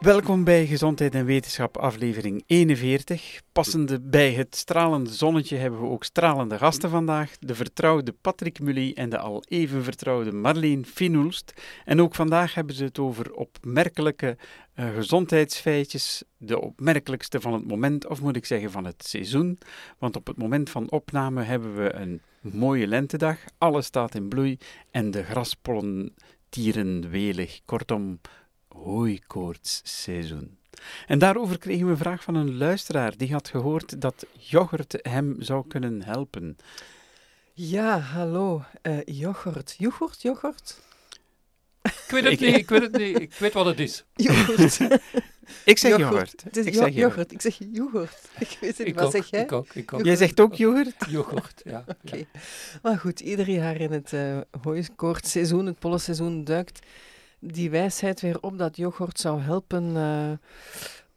Welkom bij Gezondheid en Wetenschap, aflevering 41. Passende bij het stralende zonnetje hebben we ook stralende gasten vandaag. De vertrouwde Patrick Mully en de al even vertrouwde Marleen Finoelst. En ook vandaag hebben ze het over opmerkelijke uh, gezondheidsfeitjes. De opmerkelijkste van het moment, of moet ik zeggen van het seizoen. Want op het moment van opname hebben we een mooie lentedag. Alles staat in bloei en de graspollen tieren welig. Kortom, hooikoortsseizoen. En daarover kregen we een vraag van een luisteraar die had gehoord dat yoghurt hem zou kunnen helpen. Ja, hallo. Uh, yoghurt. Yoghurt, yoghurt? Ik weet het niet, ik weet het niet. Ik weet wat het is. Yoghurt. ik zeg yoghurt. yoghurt. Ik zeg yoghurt. Ik zeg yoghurt. Ik weet het niet. Wat zeg jij? Ik ook, ik ook. Jij zegt ook yoghurt? Yoghurt, ja. Oké. Okay. Ja. Maar goed, ieder jaar in het uh, hooikoortseizoen, het pollenseizoen, duikt die wijsheid weer op dat yoghurt zou helpen uh,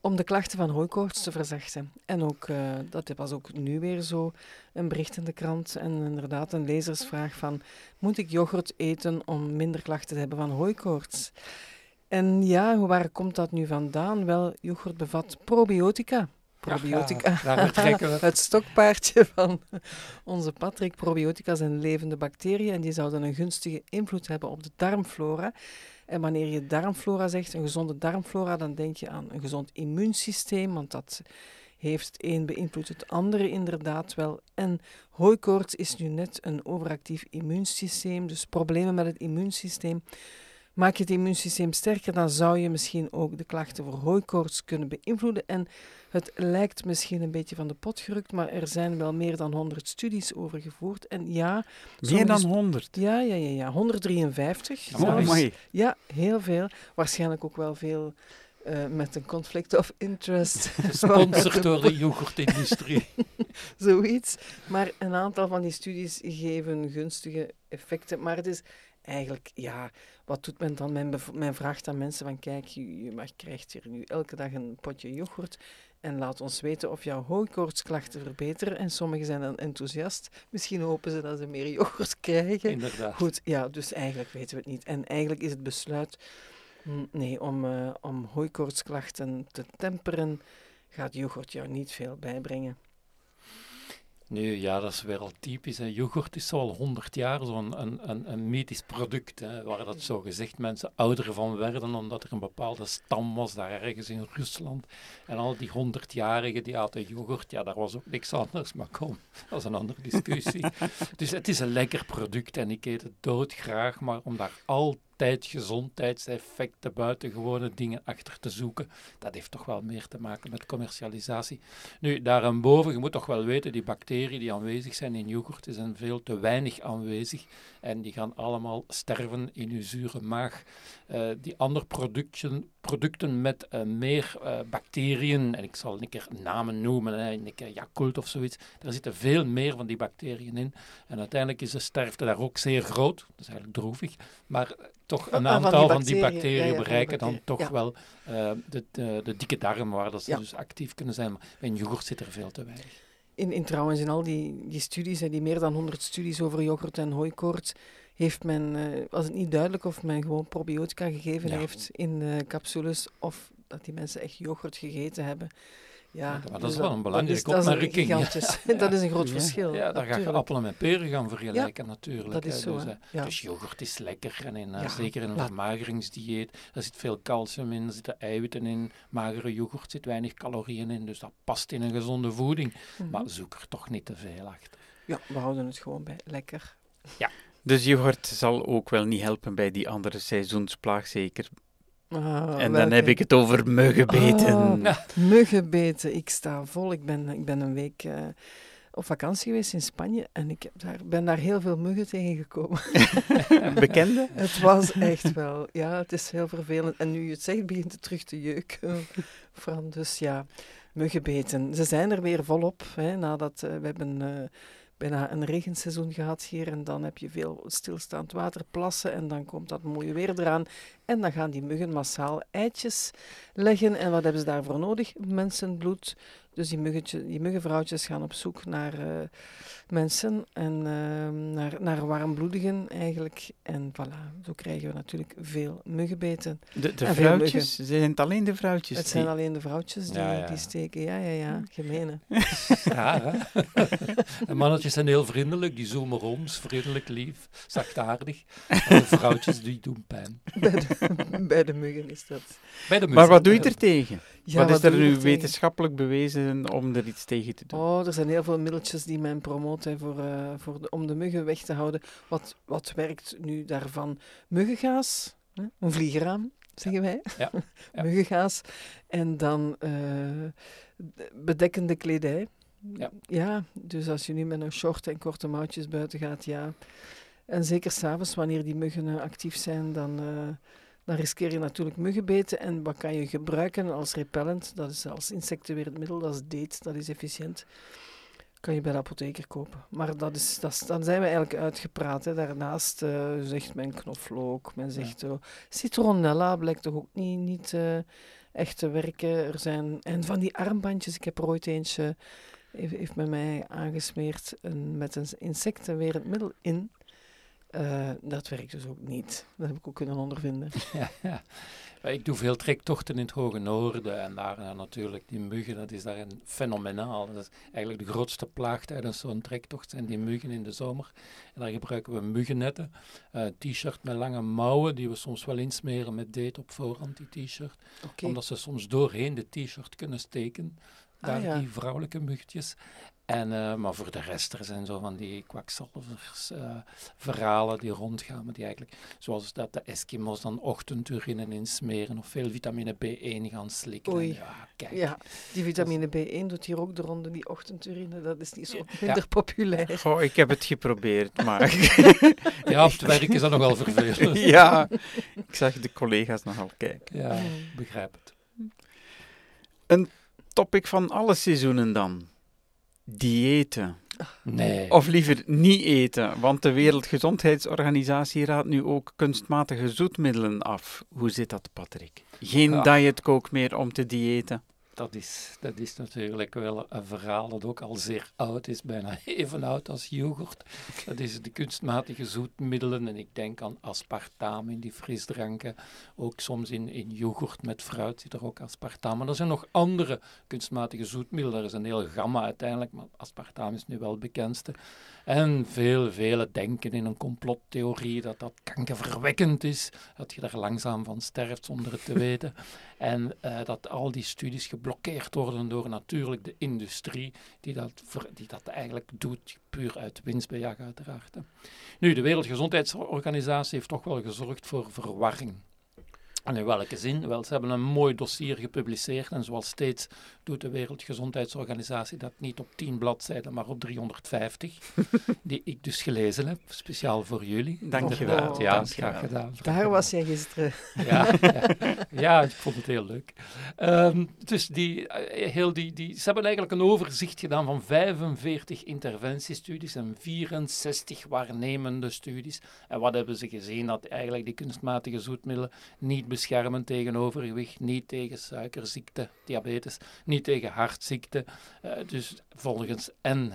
om de klachten van hooikoorts te verzachten. En ook, uh, dat was ook nu weer zo, een bericht in de krant en inderdaad een lezersvraag van, moet ik yoghurt eten om minder klachten te hebben van hooikoorts? En ja, waar komt dat nu vandaan? Wel, yoghurt bevat probiotica. Probiotica. Ja, we. Het stokpaardje van onze Patrick. Probiotica zijn levende bacteriën en die zouden een gunstige invloed hebben op de darmflora. En wanneer je darmflora zegt, een gezonde darmflora, dan denk je aan een gezond immuunsysteem, want dat heeft het een beïnvloedt het andere inderdaad wel. En hooikoorts is nu net een overactief immuunsysteem, dus problemen met het immuunsysteem. Maak je het immuunsysteem sterker, dan zou je misschien ook de klachten voor hooikoorts kunnen beïnvloeden. En het lijkt misschien een beetje van de pot gerukt, maar er zijn wel meer dan 100 studies over gevoerd. En ja, meer dan 100? Ja, ja, ja, ja 153. Oh, mooi. Ja, heel veel. Waarschijnlijk ook wel veel uh, met een conflict of interest. Gesponsord door de yoghurtindustrie. Zoiets. Maar een aantal van die studies geven gunstige effecten. Maar het is eigenlijk, ja, wat doet men dan? Men, men vraagt aan mensen van, kijk, je, je krijgt hier nu elke dag een potje yoghurt en laat ons weten of jouw hooikoortsklachten verbeteren. En sommigen zijn dan enthousiast. Misschien hopen ze dat ze meer yoghurt krijgen. Inderdaad. Goed, ja, dus eigenlijk weten we het niet. En eigenlijk is het besluit, hm, nee, om, uh, om hooikoortsklachten te temperen, gaat yoghurt jou niet veel bijbrengen. Nu, ja, dat is weer al typisch. Yoghurt is al 100 jaar zo'n een, een, een medisch product, hè, waar dat zo gezegd mensen ouder van werden, omdat er een bepaalde stam was daar ergens in Rusland. En al die 100-jarigen die aten yoghurt, ja, daar was ook niks anders, maar kom, dat is een andere discussie. dus het is een lekker product en ik eet het doodgraag, maar om daar altijd tijd, gezondheidseffecten, buitengewone dingen achter te zoeken. Dat heeft toch wel meer te maken met commercialisatie. Nu, daarboven, je moet toch wel weten, die bacteriën die aanwezig zijn in yoghurt, zijn veel te weinig aanwezig. En die gaan allemaal sterven in uw zure maag. Uh, die andere producten, producten met uh, meer uh, bacteriën, en ik zal een keer namen noemen, hè, een keer Yakult of zoiets, daar zitten veel meer van die bacteriën in. En uiteindelijk is de sterfte daar ook zeer groot. Dat is eigenlijk droevig. Maar toch een aantal van die bacteriën, van die bacteriën ja, ja, bereiken dan toch wel de, de, de, dikke darm, waar dat ze dus actief kunnen zijn. Maar in yoghurt zit er veel te weinig. In, in trouwens, in al die, die studies, die meer dan 100 studies over yoghurt en hooikoorts, heeft men, uh, was het niet duidelijk of men gewoon probiotica gegeven ja. heeft in uh, capsules of dat die mensen echt yoghurt gegeten hebben. Ja, maar dat dus is wel een belangrijke dat is, opmerking. Dat is, ja. dat is een groot verschil. Ja, daar ga je appelen met peren gaan vergelijken natuurlijk. Dat is zo, dus, uh, dus, yoghurt is lekker en in, uh, zeker in een vermageringsdieet. Er zit veel calcium in, er zitten eiwitten in. Magere yoghurt zit weinig calorieën in, dus dat past in een gezonde voeding. Mm -hmm. Maar zoek er toch niet te veel achter. Ja, we houden het gewoon bij lekker. Ja. Dus yoghurt zal ook wel niet helpen bij die andere seizoensplaag, zeker. Oh, en dan welke? heb ik het over muggenbeten. Oh, muggenbeten, ik sta vol. Ik ben, ik ben een week uh, op vakantie geweest in Spanje en ik heb daar, ben daar heel veel muggen tegengekomen. Bekende? het was echt wel, ja, het is heel vervelend. En nu je het zegt, begint het terug te jeuken. Fran, dus ja, muggenbeten. Ze zijn er weer volop, hè, nadat uh, we hebben... Uh, bijna een regenseizoen gehad hier. En dan heb je veel stilstaand water, plassen. En dan komt dat mooie weer eraan. En dan gaan die muggen massaal eitjes leggen. En wat hebben ze daarvoor nodig? Mensenbloed, Dus die, muggetje, die muggenvrouwtjes gaan op zoek naar uh, mensen en uh, naar, naar warmbloedigen eigenlijk. En voilà, zo krijgen we natuurlijk veel muggenbeten. De, de vrouwtjes? Zijn het alleen de vrouwtjes? Het zijn alleen de vrouwtjes die, ja, ja. die steken. Ja, ja, ja. Gemene. Ja, de mannetjes zijn heel vriendelijk. Die zoomen rond, vriendelijk, lief, zachtaardig. En de vrouwtjes die doen pijn. Bij de, bij de muggen is dat. Bij de muggen. Maar wat doe je er tegen? Ja, wat is er nu wetenschappelijk bewezen om er iets tegen te doen? Oh, er zijn heel veel middeltjes die men promoot voor, uh, voor de, om de muggen weg te houden. Wat, wat werkt nu daarvan? Muggengaas, hè? een vliegeraam, zeggen wij. Ja. ja. Muggengaas. En dan uh, bedekkende kledij. Ja. ja, dus als je nu met een short en korte mouwtjes buiten gaat, ja. En zeker s'avonds, wanneer die muggen uh, actief zijn, dan dan riskeer je natuurlijk muggenbeten. En wat kan je gebruiken als repellent? Dat is als insectenweermiddel, dat is date, dat is efficiënt. Kan je bij de apotheker kopen. Maar dat is, dat is, dan zijn we eigenlijk uitgepraat. Hè. Daarnaast uh, zegt men knoflook, men zegt ja. citronella, blijkt toch ook niet, niet uh, echt te werken. Er zijn, en van die armbandjes, ik heb er ooit eentje, heeft, heeft men mij aangesmeerd een, met een insectenwerend middel in. Uh, dat werkt dus ook niet. Dat heb ik ook kunnen ondervinden. ja, ja. Ik doe veel trektochten in het hoge noorden en daar uh, natuurlijk die muggen, dat is daar een fenomenaal. Dat is eigenlijk de grootste plaag tijdens zo'n trektocht zijn die muggen in de zomer. En daar gebruiken we muggennetten, uh, t-shirt met lange mouwen die we soms wel insmeren met date op voorhand, die t-shirt. Okay. Omdat ze soms doorheen de t-shirt kunnen steken. Ah, daar ah, ja. die vrouwelijke muggetjes. En, uh, maar voor de rest, er zijn zo van die kwakzalvers uh, verhalen die rondgaan, maar die eigenlijk, zoals dat de Eskimo's dan ochtendurine insmeren of veel vitamine B1 gaan slikken. Oei. ja, kijk. Ja, die vitamine B1 doet hier ook de ronde, die ochtendurine, dat is niet zo minder ja. populair. Goh, ik heb het geprobeerd, maar... ja, op het werk is dat nogal vervelend. ja, ik zag de collega's nogal kijken. Ja, begrijp het. Een topic van alle seizoenen dan diëten. Nee. Of liever niet eten, want de Wereldgezondheidsorganisatie raadt nu ook kunstmatige zoetmiddelen af. Hoe zit dat, Patrick? Geen ja. dietcoke meer om te diëten? Dat is, dat is natuurlijk wel een verhaal dat ook al zeer oud is, bijna even oud als yoghurt. Dat is de kunstmatige zoetmiddelen en ik denk aan aspartaam in die frisdranken. Ook soms in, in yoghurt met fruit zit er ook aspartaam. Maar er zijn nog andere kunstmatige zoetmiddelen. Er is een heel gamma uiteindelijk, maar aspartaam is nu wel het bekendste. En veel, vele denken in een complottheorie dat dat kankerverwekkend is, dat je er langzaam van sterft zonder het te weten. En uh, dat al die studies geblokkeerd worden door natuurlijk de industrie, die dat, die dat eigenlijk doet, puur uit winstbejag uiteraard. Nu, de Wereldgezondheidsorganisatie heeft toch wel gezorgd voor verwarring. En in welke zin? Wel, ze hebben een mooi dossier gepubliceerd en zoals steeds doet de Wereldgezondheidsorganisatie dat niet op 10 bladzijden, maar op 350, die ik dus gelezen heb, speciaal voor jullie. Dank je wel. Oh, ja, graag gedaan. Daar was jij gisteren. Ja, ja, ja, ik vond het heel leuk. Um, dus die, uh, heel die, die, ze hebben eigenlijk een overzicht gedaan van 45 interventiestudies en 64 waarnemende studies. En wat hebben ze gezien? Dat eigenlijk die kunstmatige zoetmiddelen niet beschermen tegen overgewicht, niet tegen suikerziekte, diabetes, niet tegen hartziekte. Uh, dus volgens en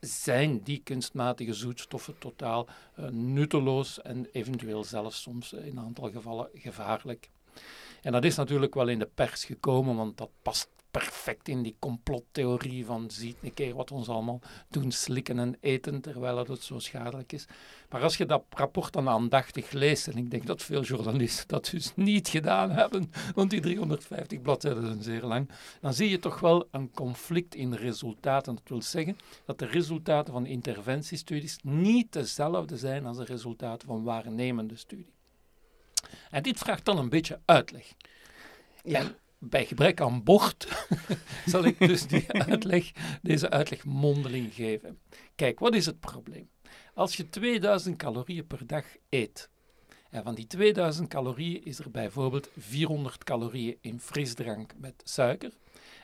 zijn die kunstmatige zoetstoffen totaal uh, nutteloos en eventueel zelfs soms in een aantal gevallen gevaarlijk. En dat is natuurlijk wel in de pers gekomen, want dat past perfect in die complottheorie van ziet een keer wat ons allemaal doen slikken en eten terwijl het zo schadelijk is. Maar als je dat rapport dan aandachtig leest, en ik denk dat veel journalisten dat dus niet gedaan hebben, want die 350 bladzijden zijn zeer lang, dan zie je toch wel een conflict in de resultaten. Dat wil zeggen dat de resultaten van interventiestudies niet dezelfde zijn als de resultaten van waarnemende studie. En dit vraagt dan een beetje uitleg. Ja bij gebrek aan bocht zal ik dus die uitleg, deze uitleg mondeling geven. Kijk, wat is het probleem? Als je 2000 calorieën per dag eet, en van die 2000 calorieën is er bijvoorbeeld 400 calorieën in frisdrank met suiker,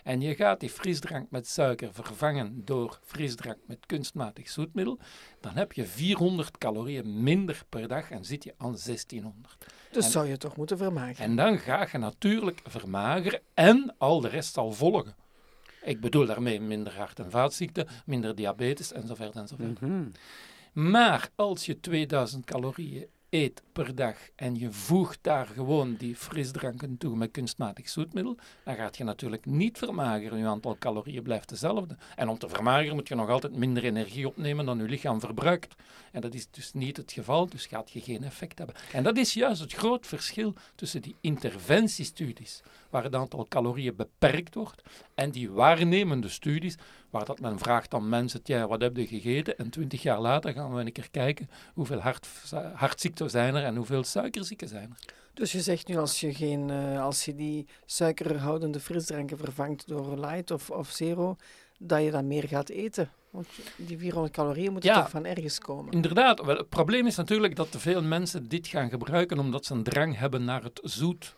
en je gaat die frisdrank met suiker vervangen door frisdrank met kunstmatig zoetmiddel, dan heb je 400 calorieën minder per dag en zit je aan 1600. Dus zou je toch moeten vermageren. En dan ga je natuurlijk vermageren en al de rest zal volgen. Ik bedoel daarmee minder hart- en vaatziekten, minder diabetes enzovoort enzovoort. Mhm. Maar als je 2000 calorieën eet per dag en je voegt daar gewoon die frisdranken toe met kunstmatig zoetmiddel, dan gaat je natuurlijk niet vermageren. Je aantal calorieën blijft hetzelfde. En om te vermageren moet je nog altijd minder energie opnemen dan je lichaam verbruikt. Dat is dus niet het geval, dus gaat je geen effect hebben. En dat is juist het groot verschil tussen die interventiestudies, waar het aantal calorieën beperkt wordt, en die waarnemende studies, waar dat men vraagt aan mensen, tja, wat heb je gegeten? En twintig jaar later gaan we een keer kijken hoeveel hart, hartziekten zijn er en hoeveel suikerzieken zijn er. Dus je zegt nu als je, geen, uh, als je die suikerhoudende frisdranken vervangt door light of, of zero, dat je dan meer gaat eten. Want die 400 calorieën moeten Ja. toch van ergens komen. Inderdaad, wel, het probleem is natuurlijk dat te veel mensen dit gaan gebruiken omdat ze een drang hebben naar het zoet.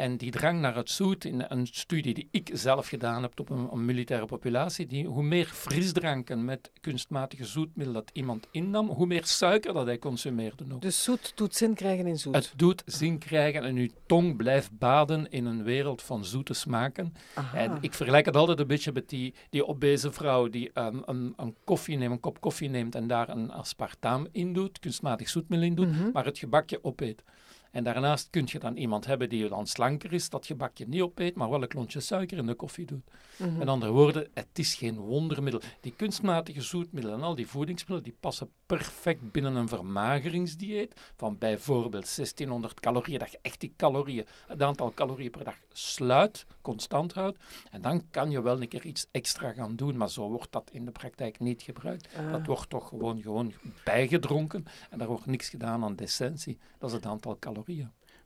En die drang naar het zoet, in een studie die ik zelf gedaan heb op een, een militaire populatie, die, hoe meer frisdranken met kunstmatige zoetmiddel dat iemand innam, hoe meer suiker dat hij consumeerde ook. Dus zoet doet zin krijgen in zoet. Het doet zin krijgen en uw tong blijft baden in een wereld van zoete smaken. Aha. En ik vergelijk het altijd een beetje met die, die obese vrouw die um, een, een, koffie neemt, een kop koffie neemt en daar een aspartaam in doet, kunstmatig zoetmiddel in doet, Mhm. maar het gebakje opeet. En daarnaast kun je dan iemand hebben die dan slanker is, dat gebakje niet opeet, maar wel een klontje suiker in de koffie doet. Mhm. Met andere woorden, het is geen wondermiddel. Die kunstmatige zoetmiddelen en al die voedingsmiddelen, die passen perfect binnen een vermageringsdieet van bijvoorbeeld 1600 calorieën, dat je echt die calorieën, het aantal calorieën per dag sluit, constant houdt. En dan kan je wel een keer iets extra gaan doen, maar zo wordt dat in de praktijk niet gebruikt. Ah. Dat wordt toch gewoon, gewoon bijgedronken en daar wordt niks gedaan aan de essentie. Dat is het aantal calorieën.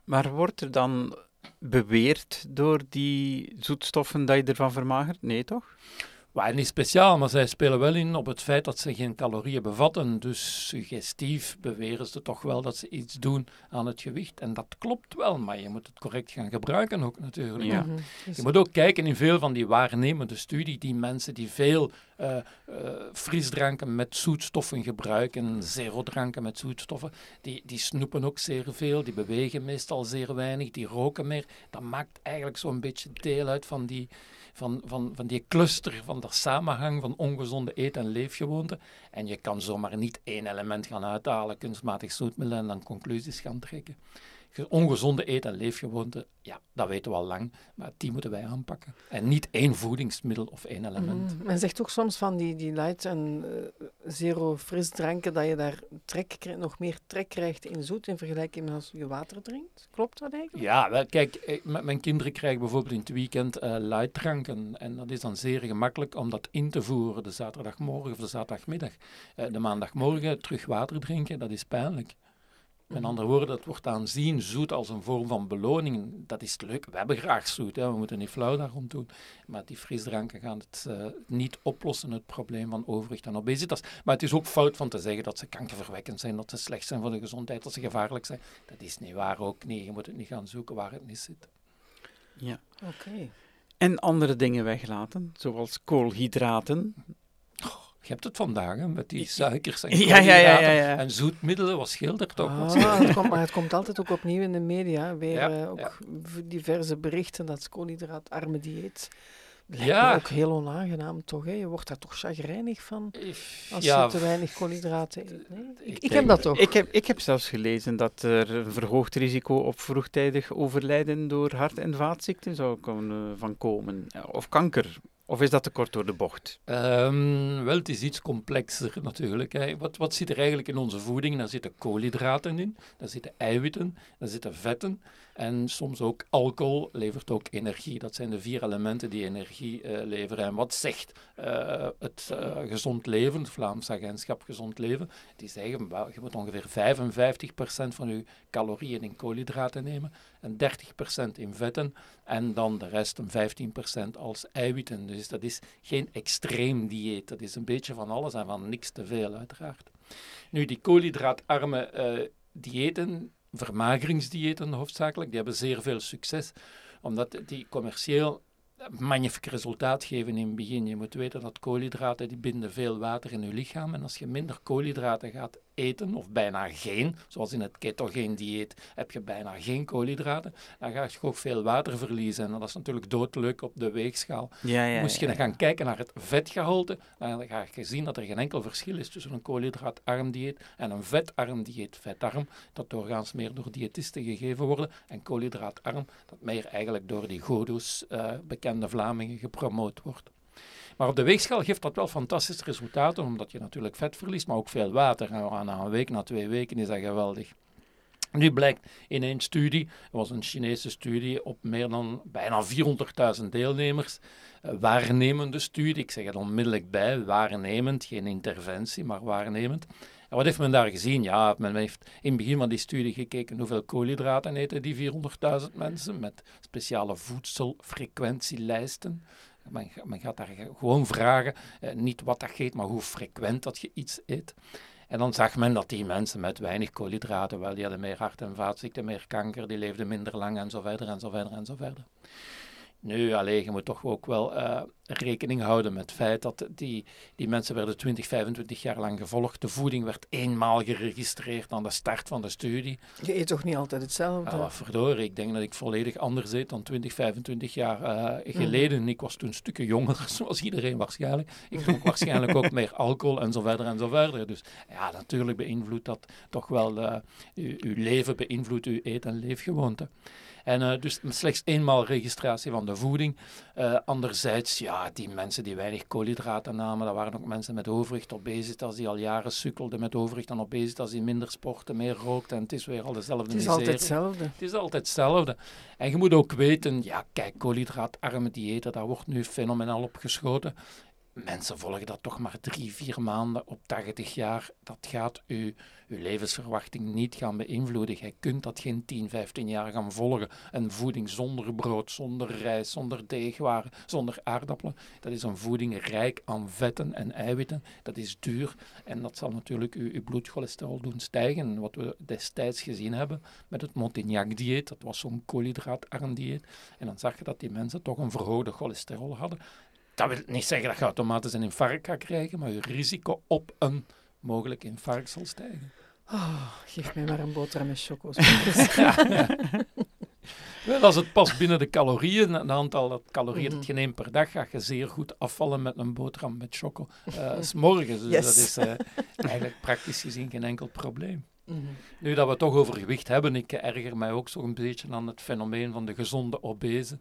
Maar wordt er dan beweerd door die zoetstoffen dat je ervan vermagert? Nee, toch? Maar niet speciaal, maar zij spelen wel in op het feit dat ze geen calorieën bevatten. Dus suggestief beweren ze toch wel dat ze iets doen aan het gewicht. En dat klopt wel, maar je moet het correct gaan gebruiken ook natuurlijk. Ja. Mhm. Dus- Je moet ook kijken in veel van die waarnemende studie, die mensen die veel eh, frisdranken met zoetstoffen gebruiken, zero-dranken met zoetstoffen, die, die snoepen ook zeer veel, die bewegen meestal zeer weinig, die roken meer. Dat maakt eigenlijk zo'n beetje deel uit van die, van, van, van die cluster, van de samenhang van ongezonde eet- en leefgewoonten. En je kan zomaar niet één element gaan uithalen, kunstmatig zoetmiddel, en dan conclusies gaan trekken. Ge- Ongezonde eet- en leefgewoonten, ja, dat weten we al lang, maar die moeten wij aanpakken. En niet één voedingsmiddel of één element. Mhm. Men zegt ook soms van die, die light en eh, zero frisdranken dat je daar trek, nog meer trek krijgt in zoet in vergelijking met als je water drinkt. Klopt dat eigenlijk? Ja, wel, kijk, eh, met mijn kinderen krijgen bijvoorbeeld in het weekend eh lightdranken. En dat is dan zeer gemakkelijk om dat in te voeren de zaterdagmorgen of de zaterdagmiddag. De maandagmorgen terug water drinken, dat is pijnlijk. Met Mhm. andere woorden, dat wordt aanzien zoet als een vorm van beloning. Dat is leuk. We hebben graag zoet. Hè. We moeten niet flauw daar rond doen. Maar die frisdranken gaan het eh, niet oplossen, het probleem van overgewicht en obesitas. Maar het is ook fout van te zeggen dat ze kankerverwekkend zijn, dat ze slecht zijn voor de gezondheid, dat ze gevaarlijk zijn. Dat is niet waar ook niet. Je moet het niet gaan zoeken waar het niet zit. Ja. Oké. En andere dingen weglaten, zoals koolhydraten. Je hebt het vandaag hè, met die suikers en Ja, ja, ja, ja, en zoetmiddelen. Wat scheelt er toch? Ah, het komt, maar het komt altijd ook opnieuw in de media. Weer Ja, eh, ook diverse berichten dat koolhydraatarme dieet. Lijkt Ja. me ook heel onaangenaam toch. Hè? Je wordt daar toch chagrijnig van als ja, je te weinig koolhydraten eet. Nee? Ik, ik ik heb dat toch. Ik heb, ik heb zelfs gelezen dat er een verhoogd risico op vroegtijdig overlijden door hart- en vaatziekten zou kunnen van komen. Ja, Of kanker. Of is dat te kort door de bocht? Ehm, wel, het is iets complexer natuurlijk. Hè. Wat, wat zit er eigenlijk in onze voeding? Daar zitten koolhydraten in, daar zitten eiwitten, daar zitten vetten en soms ook alcohol levert ook energie. Dat zijn de vier elementen die energie eh, leveren. En wat zegt eh, het eh, gezond leven, het Vlaams agentschap Gezond Leven? Die zeggen, wel, je moet ongeveer 55% van je calorieën in koolhydraten nemen en 30% in vetten en dan de rest een 15% als eiwitten. Dus dat is geen extreem dieet. Dat is een beetje van alles en van niks te veel, uiteraard. Nu, die koolhydraatarme diëten, vermageringsdiëten hoofdzakelijk, die hebben zeer veel succes, omdat die commercieel magnifiek resultaat geven in het begin. Je moet weten dat koolhydraten die binden veel water in je lichaam en als je minder koolhydraten gaat eten, of bijna geen, zoals in het ketogeen dieet heb je bijna geen koolhydraten, dan ga je ook veel water verliezen. En dat is natuurlijk doodleuk op de weegschaal. Ja, ja, Moest je dan gaan kijken naar het vetgehalte, dan ga je zien dat er geen enkel verschil is tussen een koolhydraatarm dieet en een vetarm dieet. Vetarm, dat doorgaans meer door diëtisten gegeven worden, en koolhydraatarm, dat meer eigenlijk door die godo's, eh, bekende Vlamingen, gepromoot wordt. Maar op de weegschaal geeft dat wel fantastische resultaten, omdat je natuurlijk vet verliest, maar ook veel water. En na een week, na twee weken is dat geweldig. Nu blijkt in een studie, er was een Chinese studie op meer dan bijna 400.000 deelnemers, een waarnemende studie, ik zeg het onmiddellijk bij, waarnemend, geen interventie, maar waarnemend. En wat heeft men daar gezien? Ja, men heeft in het begin van die studie gekeken hoeveel koolhydraten eten die 400.000 mensen met speciale voedselfrequentielijsten. Men, gaat daar gewoon vragen, eh, niet wat dat eet, maar hoe frequent dat je iets eet. En dan zag men dat die mensen met weinig koolhydraten, wel, die hadden meer hart- en vaatziekten, meer kanker, die leefden minder lang en zo verder en zo verder en zo verder. Nu, alleen, je moet toch ook wel uh, rekening houden met het feit dat die, die mensen werden 20, 25 jaar lang gevolgd. De voeding werd eenmaal geregistreerd aan de start van de studie. Je eet toch niet altijd hetzelfde? Ja, verdorie, ik denk dat ik volledig anders eet dan 20, 25 jaar uh, geleden. Mm. Ik was toen stukken jonger, zoals iedereen waarschijnlijk. Ik dronk waarschijnlijk ook meer alcohol en zo verder en zo verder. Dus ja, natuurlijk beïnvloedt dat toch wel uh, uw, uw leven, beïnvloedt uw eet- en leefgewoonten. En uh, dus slechts eenmaal registratie van de voeding. Uh, anderzijds, ja, die mensen die weinig koolhydraten namen, dat waren ook mensen met overgewicht, obesitas, die al jaren sukkelden met overgewicht en obesitas, die minder sporten, meer rookten. En het is weer al dezelfde Het is altijd hetzelfde. Het is altijd hetzelfde. En je moet ook weten, ja, kijk, koolhydraatarme diëten, daar wordt nu fenomenaal op geschoten. Mensen volgen dat toch maar drie, vier maanden op 80 jaar. Dat gaat uw, uw levensverwachting niet gaan beïnvloeden. Jij kunt dat geen 10, 15 jaar gaan volgen. Een voeding zonder brood, zonder rijst, zonder deegwaren, zonder aardappelen. Dat is een voeding rijk aan vetten en eiwitten. Dat is duur en dat zal natuurlijk uw, uw bloedcholesterol doen stijgen. Wat we destijds gezien hebben met het Montignac-dieet, dat was zo'n koolhydraatarm dieet. En dan zag je dat die mensen toch een verhoogde cholesterol hadden. Dat wil niet zeggen dat je automatisch een infarct gaat krijgen, maar je risico op een mogelijk infarct zal stijgen. Oh, geef mij maar een boterham met choco's. Wel, als het past binnen de calorieën, het aantal dat calorieën dat je neemt per dag, ga je zeer goed afvallen met een boterham met choco. Uh, s morgens, dus Yes. dat is uh, eigenlijk praktisch gezien geen enkel probleem. Mhm. Nu dat we het toch over gewicht hebben, ik erger mij ook zo'n beetje aan het fenomeen van de gezonde obese.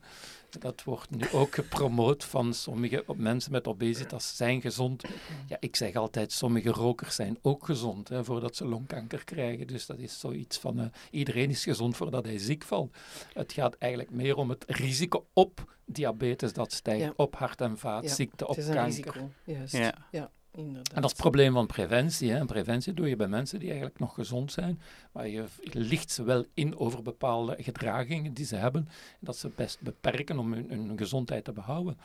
Dat wordt nu ook gepromoot van sommige mensen met obesitas zijn gezond. Ja, ik zeg altijd, sommige rokers zijn ook gezond hè, voordat ze longkanker krijgen. Dus dat is zoiets van, uh, iedereen is gezond voordat hij ziek valt. Het gaat eigenlijk meer om het risico op diabetes dat stijgt, Ja. op hart- en vaatziekten, Het op is een kanker. risico, juist. Ja. Ja, inderdaad. En dat is het probleem van preventie. Hè. En preventie doe je bij mensen die eigenlijk nog gezond zijn, maar je licht ze wel in over bepaalde gedragingen die ze hebben, en dat ze best beperken om hun, hun gezondheid te behouden.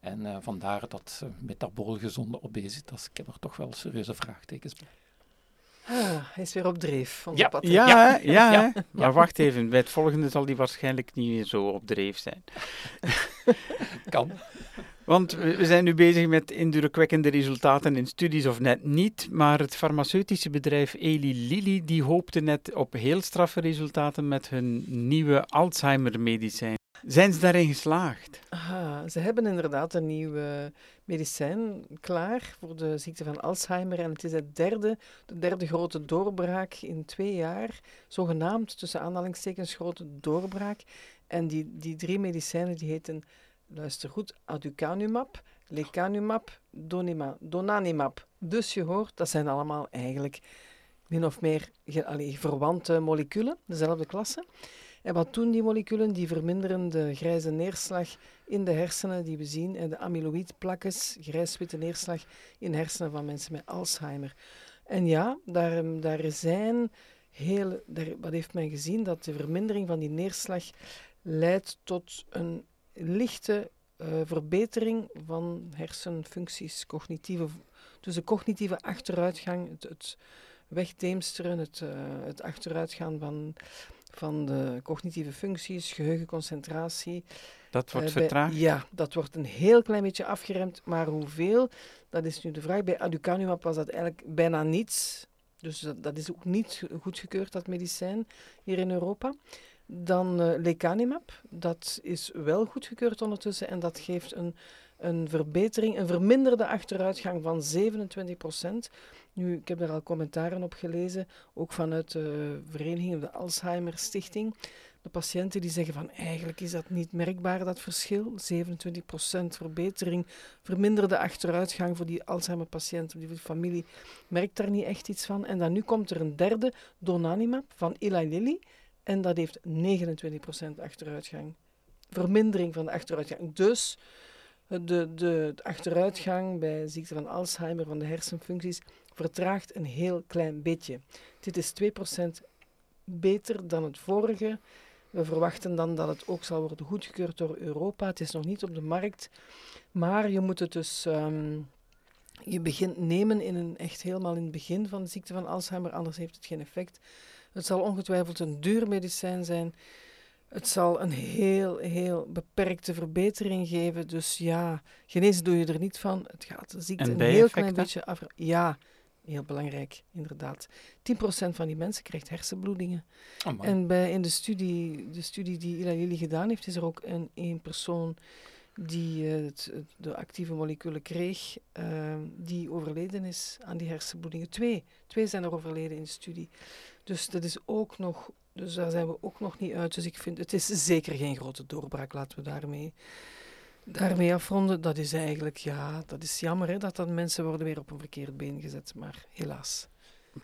En eh, vandaar dat uh, metabool gezonde obesitas, ik heb er toch wel serieuze vraagtekens bij. Ah, hij is weer op dreef. onze Ja. Ja, Ja. ja, maar wacht even, bij het volgende zal die waarschijnlijk niet meer zo op dreef zijn. Kan. Want we zijn nu bezig met indrukwekkende resultaten in studies of net niet, maar het farmaceutische bedrijf Eli Lilly die hoopte net op heel straffe resultaten met hun nieuwe Alzheimer-medicijn. Zijn ze daarin geslaagd? Aha, ze hebben inderdaad een nieuw eh, medicijn klaar voor de ziekte van Alzheimer. En het is het derde, de derde grote doorbraak in twee jaar. Zogenaamd, tussen aanhalingstekens, grote doorbraak. En die, die drie medicijnen die heten, luister goed, aducanumab, lecanemab, donima, donanimab. Dus je hoort, dat zijn allemaal eigenlijk min of meer verwante moleculen, dezelfde klasse. En wat doen die moleculen? Die verminderen de grijze neerslag in de hersenen die we zien en de amyloïdplakjes, grijs-witte neerslag in hersenen van mensen met Alzheimer. En ja, daar, ehm, daar zijn heel, daar, wat heeft men gezien? Dat de vermindering van die neerslag leidt tot een lichte eh, verbetering van hersenfuncties, cognitieve, dus de cognitieve achteruitgang, het, het wegdeemsteren, het, eh, het achteruitgaan van, van de cognitieve functies, geheugen, concentratie. Dat wordt Eh, bij- vertraagd? ja, dat wordt een heel klein beetje afgeremd, maar hoeveel, dat is nu de vraag. Bij aducanumab was dat eigenlijk bijna niets. Dus dat, dat is ook niet goedgekeurd, dat medicijn, hier in Europa. Dan uh, lecanemab, dat is wel goedgekeurd ondertussen en dat geeft een, een verbetering, een verminderde achteruitgang van 27 procent. Nu, ik heb er al commentaren op gelezen, ook vanuit de vereniging, de Alzheimer Stichting. De patiënten die zeggen van eigenlijk is dat niet merkbaar, dat verschil. 27% verbetering, verminderde achteruitgang voor die Alzheimer-patiënten, die familie, merkt daar niet echt iets van. En dan nu komt er een derde, Donanimab, van Eli Lilly. En dat heeft 29% achteruitgang. Vermindering van de achteruitgang. Dus de, de, achteruitgang bij ziekte van Alzheimer, van de hersenfuncties, vertraagt een heel klein beetje. Dit is 2% beter dan het vorige. We verwachten dan dat het ook zal worden goedgekeurd door Europa. Het is nog niet op de markt, maar je moet het dus. Um, je begint nemen in een, echt helemaal in het begin van de ziekte van Alzheimer, anders heeft het geen effect. Het zal ongetwijfeld een duur medicijn zijn. Het zal een heel, heel beperkte verbetering geven. Dus ja, genezen doe je er niet van. Het gaat de ziekte een heel klein beetje af. Ja, heel belangrijk, inderdaad. 10% van die mensen krijgt hersenbloedingen. Oh en bij, in de studie, de studie die Ila gedaan heeft, is er ook een, een persoon die uh, het, de actieve moleculen kreeg, uh, die overleden is aan die hersenbloedingen. Twee. Twee zijn er overleden in de studie. Dus dat is ook nog, dus daar zijn we ook nog niet uit. Dus ik vind, het is zeker geen grote doorbraak, laten we daarmee daarmee afronden, dat is eigenlijk, ja, dat is jammer hè, dat dan mensen worden weer op een verkeerd been gezet, maar helaas.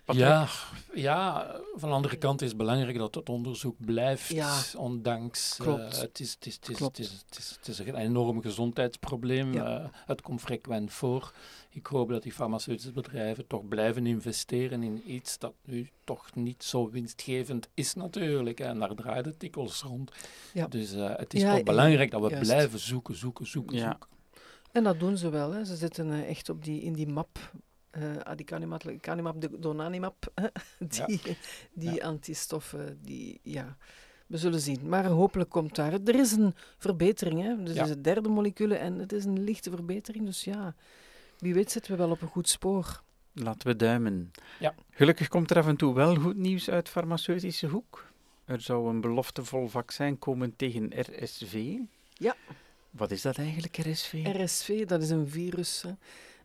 Ja, ja, van de andere kant is het belangrijk dat het onderzoek blijft, ja, ondanks... Uh, het, is, het, is, het, is, het, is, het, is, het is een enorm gezondheidsprobleem. Ja. Uh, het komt frequent voor. Ik hoop dat die farmaceutische bedrijven toch blijven investeren in iets dat nu toch niet zo winstgevend is natuurlijk. En daar draait het dikwijls rond. Ja. Dus uh, het is toch belangrijk dat we blijven zoeken, zoeken, zoeken, zoeken. En dat doen ze wel. Hè. Ze zitten echt op die, in die map uh, adicanumab, lecanemab, de donanimab, die, die antistoffen, die, ja, we zullen zien. Maar hopelijk komt daar, er is een verbetering, hè. Dus ja. is het derde molecule en het is een lichte verbetering, dus ja, wie weet zitten we wel op een goed spoor. Laten we duimen. Ja. Gelukkig komt er af en toe wel goed nieuws uit farmaceutische hoek. Er zou een beloftevol vaccin komen tegen RSV. Ja. Wat is dat eigenlijk, RSV? RSV, dat is een virus. Hè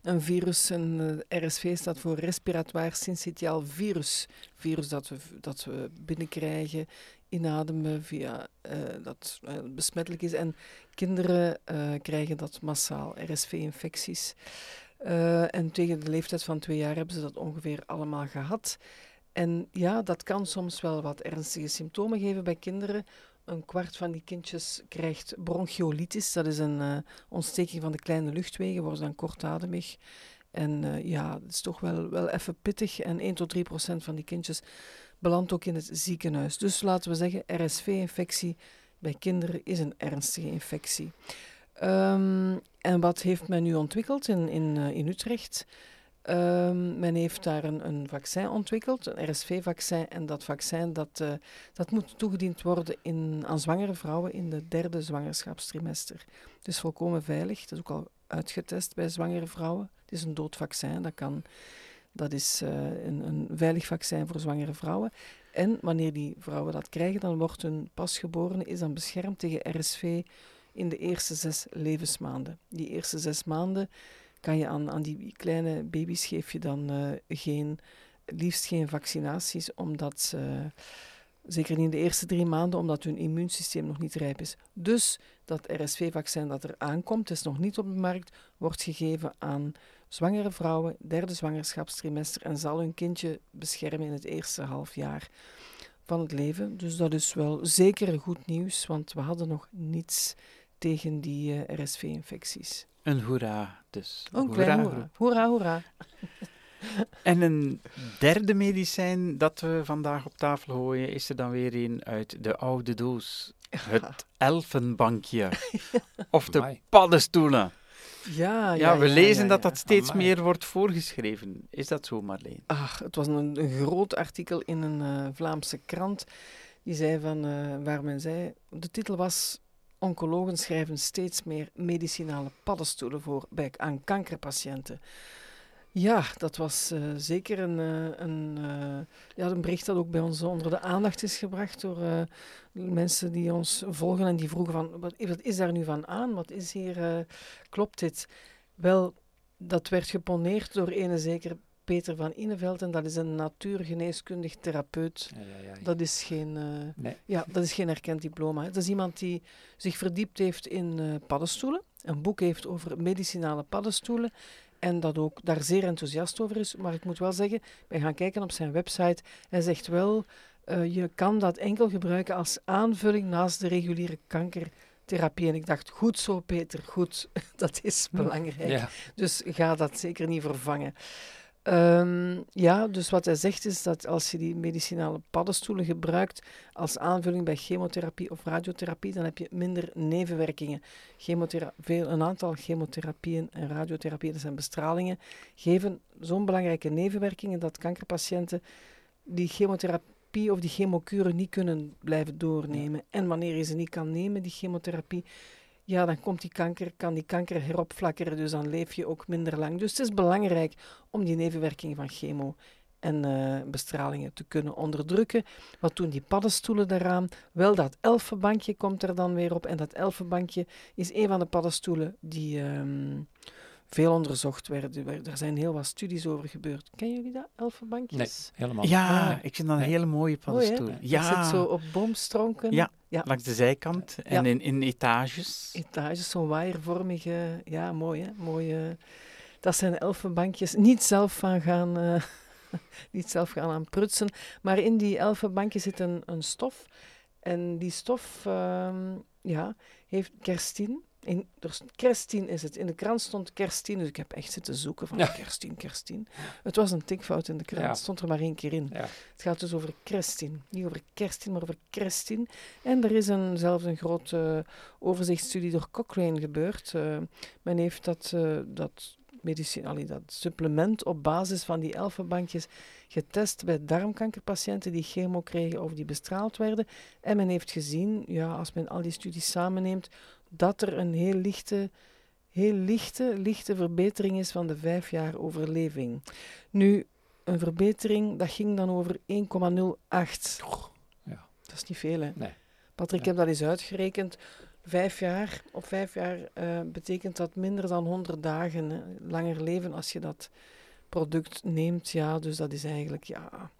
een virus. En uh, RSV staat voor respiratoire syncytiaal virus. Virus dat we, dat we binnenkrijgen, inademen via uh, dat uh, besmettelijk is. En kinderen krijgen dat massaal, RSV-infecties. en tegen de leeftijd van twee jaar hebben ze dat ongeveer allemaal gehad. En ja, dat kan soms wel wat ernstige symptomen geven bij kinderen een kwart van die kindjes krijgt bronchiolitis. Dat is een uh, ontsteking van de kleine luchtwegen, worden dan kortademig. En uh, ja, het is toch wel, wel even pittig. En 1 tot 3 procent van die kindjes belandt ook in het ziekenhuis. Dus laten we zeggen, RSV-infectie bij kinderen is een ernstige infectie. Um, en wat heeft men nu ontwikkeld in, in, uh, in Utrecht? Um, men heeft daar een, een, vaccin ontwikkeld, een RSV-vaccin. En dat vaccin dat, uh, dat moet toegediend worden in, aan zwangere vrouwen in de derde zwangerschapstrimester. Het is volkomen veilig. Het is ook al uitgetest bij zwangere vrouwen. Het is een doodvaccin. Dat, kan, dat is uh, een, een veilig vaccin voor zwangere vrouwen. En wanneer die vrouwen dat krijgen, dan wordt hun pasgeborene is dan beschermd tegen RSV in de eerste zes levensmaanden. Die eerste zes maanden kan je aan, aan die kleine baby's geef je dan uh, geen, liefst geen vaccinaties, omdat ze, zeker niet in de eerste drie maanden, omdat hun immuunsysteem nog niet rijp is. Dus dat RSV-vaccin dat er aankomt, is nog niet op de markt, wordt gegeven aan zwangere vrouwen, derde zwangerschapstrimester, en zal hun kindje beschermen in het eerste half jaar van het leven. Dus dat is wel zeker goed nieuws, want we hadden nog niets tegen die eh, RSV-infecties. Een hoera dus. Een hoera, klein hoera. Hoera, hoera. En een derde medicijn dat we vandaag op tafel gooien, is er dan weer een uit de oude doos. Het elfenbankje. Of de paddenstoelen. Ja, ja, ja, we lezen dat dat steeds meer wordt voorgeschreven. Is dat zo, Marleen? Ach, het was een, een groot artikel in een uh, Vlaamse krant. Die zei van, uh, waar men zei, de titel was Oncologen schrijven steeds meer medicinale paddenstoelen voor bij, aan kankerpatiënten. Ja, dat was uh, zeker een, uh, een, uh, ja, een bericht dat ook bij ons onder de aandacht is gebracht door mensen die ons volgen en die vroegen van, wat, wat, is daar nu van aan? Wat is hier, klopt dit? Wel, dat werd geponeerd door ene zeker Peter van Ineveld en dat is een natuurgeneeskundig therapeut. Ja, ja, ja. Dat, is geen, nee. ja, dat is geen erkend diploma. Dat is iemand die zich verdiept heeft in paddenstoelen, een boek heeft over medicinale paddenstoelen en dat ook daar zeer enthousiast over is. Maar ik moet wel zeggen, wij gaan kijken op zijn website. Hij zegt wel, uh, je kan dat enkel gebruiken als aanvulling naast de reguliere kankertherapie. En ik dacht, goed zo Peter, goed, dat is belangrijk. Dus ga dat zeker niet vervangen. Um, ja, dus wat hij zegt is dat als je die medicinale paddenstoelen gebruikt als aanvulling bij chemotherapie of radiotherapie, dan heb je minder nevenwerkingen. Veel, een aantal chemotherapieën en radiotherapieën, dat zijn bestralingen, geven zo'n belangrijke nevenwerkingen dat kankerpatiënten die chemotherapie of die chemokuren niet kunnen blijven doornemen. En wanneer je ze niet kan nemen, die chemotherapie, ja, dan komt die kanker, kan die kanker heropflakkeren, dus dan leef je ook minder lang. Dus het is belangrijk om die nevenwerking van chemo en uh, bestralingen te kunnen onderdrukken. Wat doen die paddenstoelen daaraan? Wel, dat elfenbankje komt er dan weer op. En dat elfenbankje is een van de paddenstoelen die um, veel onderzocht werden. Er zijn heel wat studies over gebeurd. Ken jullie dat, elfenbankjes? Nee, helemaal Ja, ik vind dat een hele mooie paddenstoel. ja. Dat zit zo op boomstronken. Ja, ja. langs de zijkant en in, in etages. Etages, zo'n waaiervormige, ja, mooi hè. Mooie, dat zijn elfenbankjes. Niet zelf van gaan... Uh, niet zelf gaan aan prutsen. Maar in die elfenbankjes zit een, een stof. En die stof uh, ja, heeft kerstin. In, dus kerstin is het. In de krant stond kerstin, dus ik heb echt zitten zoeken van ja. kerstin, kerstin. Het was een tikfout in de krant, het stond er maar één keer in. Ja. Het gaat dus over kerstin. Niet over kerstin, maar over kerstin. En er is een, zelfs een grote uh, overzichtsstudie door Cochrane gebeurd. Uh, men heeft dat, uh, dat medicine, dat supplement op basis van die elfenbankjes getest bij darmkankerpatiënten die chemo kregen of die bestraald werden. En men heeft gezien, ja, als men al die studies samenneemt, dat er een heel lichte, heel lichte, lichte verbetering is van de vijf jaar overleving. Nu, een verbetering, dat ging dan over 1,08. Ja. Dat is niet veel, hè? Nee. Patrick, ik heb dat eens uitgerekend. Vijf jaar, op vijf jaar uh, betekent dat minder dan 100 dagen langer leven als je dat product neemt. Ja, dus dat is eigenlijk, ja...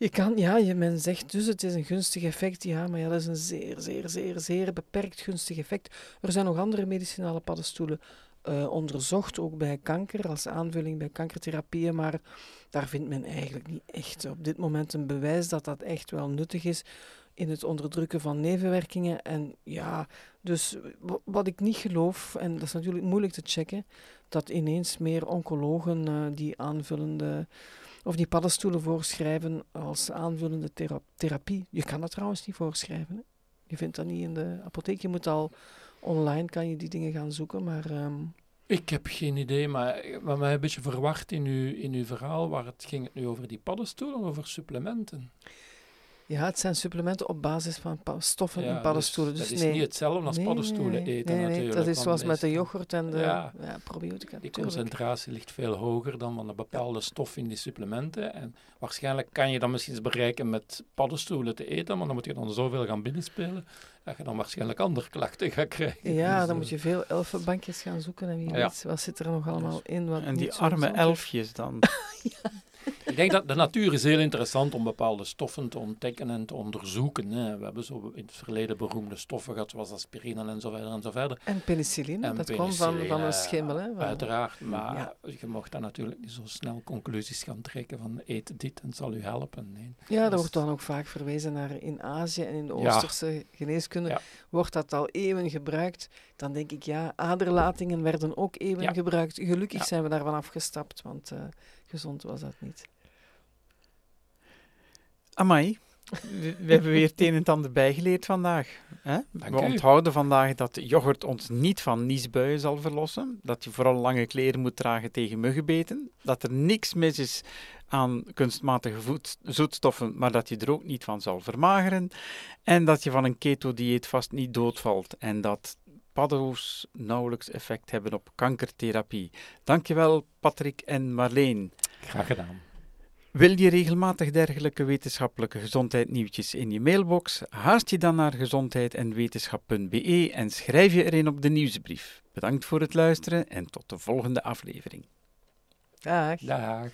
Je kan, ja, je, men zegt dus het is een gunstig effect, ja, maar ja, dat is een zeer, zeer, zeer, zeer beperkt gunstig effect. Er zijn nog andere medicinale paddenstoelen uh, onderzocht, ook bij kanker, als aanvulling bij kankertherapieën, maar daar vindt men eigenlijk niet echt op dit moment een bewijs dat dat echt wel nuttig is in het onderdrukken van nevenwerkingen. En ja, dus wat ik niet geloof, en dat is natuurlijk moeilijk te checken, dat ineens meer oncologen uh, die aanvullende of die paddenstoelen voorschrijven als aanvullende therapie. Je kan dat trouwens niet voorschrijven. Je vindt dat niet in de apotheek. Je moet al online kan je die dingen gaan zoeken, maar... Ehm, ik heb geen idee, maar wat mij een beetje verwacht in uw, in uw verhaal, waar het ging het nu over die paddenstoelen of over supplementen? Ja, het zijn supplementen op basis van stoffen in paddenstoelen. Dus, dus dat is niet hetzelfde als paddenstoelen eten nee, natuurlijk. dat is zoals met de yoghurt en de ja, probiotica. Die concentratie ligt veel hoger dan van een bepaalde stof in die supplementen. En waarschijnlijk kan je dan misschien bereiken met paddenstoelen te eten, maar dan moet je dan zoveel gaan binnenspelen dat je dan waarschijnlijk andere klachten gaat krijgen. Ja, dus, dan moet je veel elfenbankjes gaan zoeken en wie weet, wat zit er nog allemaal in. Wat en die arme elfjes dan. ja. Ik denk dat de natuur is heel interessant om bepaalde stoffen te ontdekken en te onderzoeken. Hè. We hebben zo in het verleden beroemde stoffen gehad, zoals aspirine en zo verder en zo verder. En penicilline, dat kwam van, van een schimmel. Hè, Uiteraard, maar je mocht dan natuurlijk niet zo snel conclusies gaan trekken van eet dit en zal u helpen. Nee. Ja, daar dus wordt dan ook vaak verwezen naar in Azië en in de Oosterse geneeskunde. Wordt dat al eeuwen gebruikt? Dan denk ik, ja, aderlatingen werden ook eeuwen gebruikt. Gelukkig zijn we daarvan afgestapt, want... Uh, gezond was dat niet. Amai, we, we hebben weer het een en het ander bijgeleerd vandaag. Hè? We onthouden vandaag dat yoghurt ons niet van niesbuien zal verlossen. Dat je vooral lange kleren moet dragen tegen muggenbeten. Dat er niks mis is aan kunstmatige voed, zoetstoffen, maar dat je er ook niet van zal vermageren. En dat je van een keto-dieet vast niet doodvalt. En dat paddo's nauwelijks effect hebben op kankertherapie. Dankjewel Patrick en Marleen. Graag gedaan. Wil je regelmatig dergelijke wetenschappelijke gezondheidsnieuwtjes in je mailbox? Haast je dan naar gezondheid-en-wetenschap.be en schrijf je erin op de nieuwsbrief. Bedankt voor het luisteren en tot de volgende aflevering. Dag. Dag.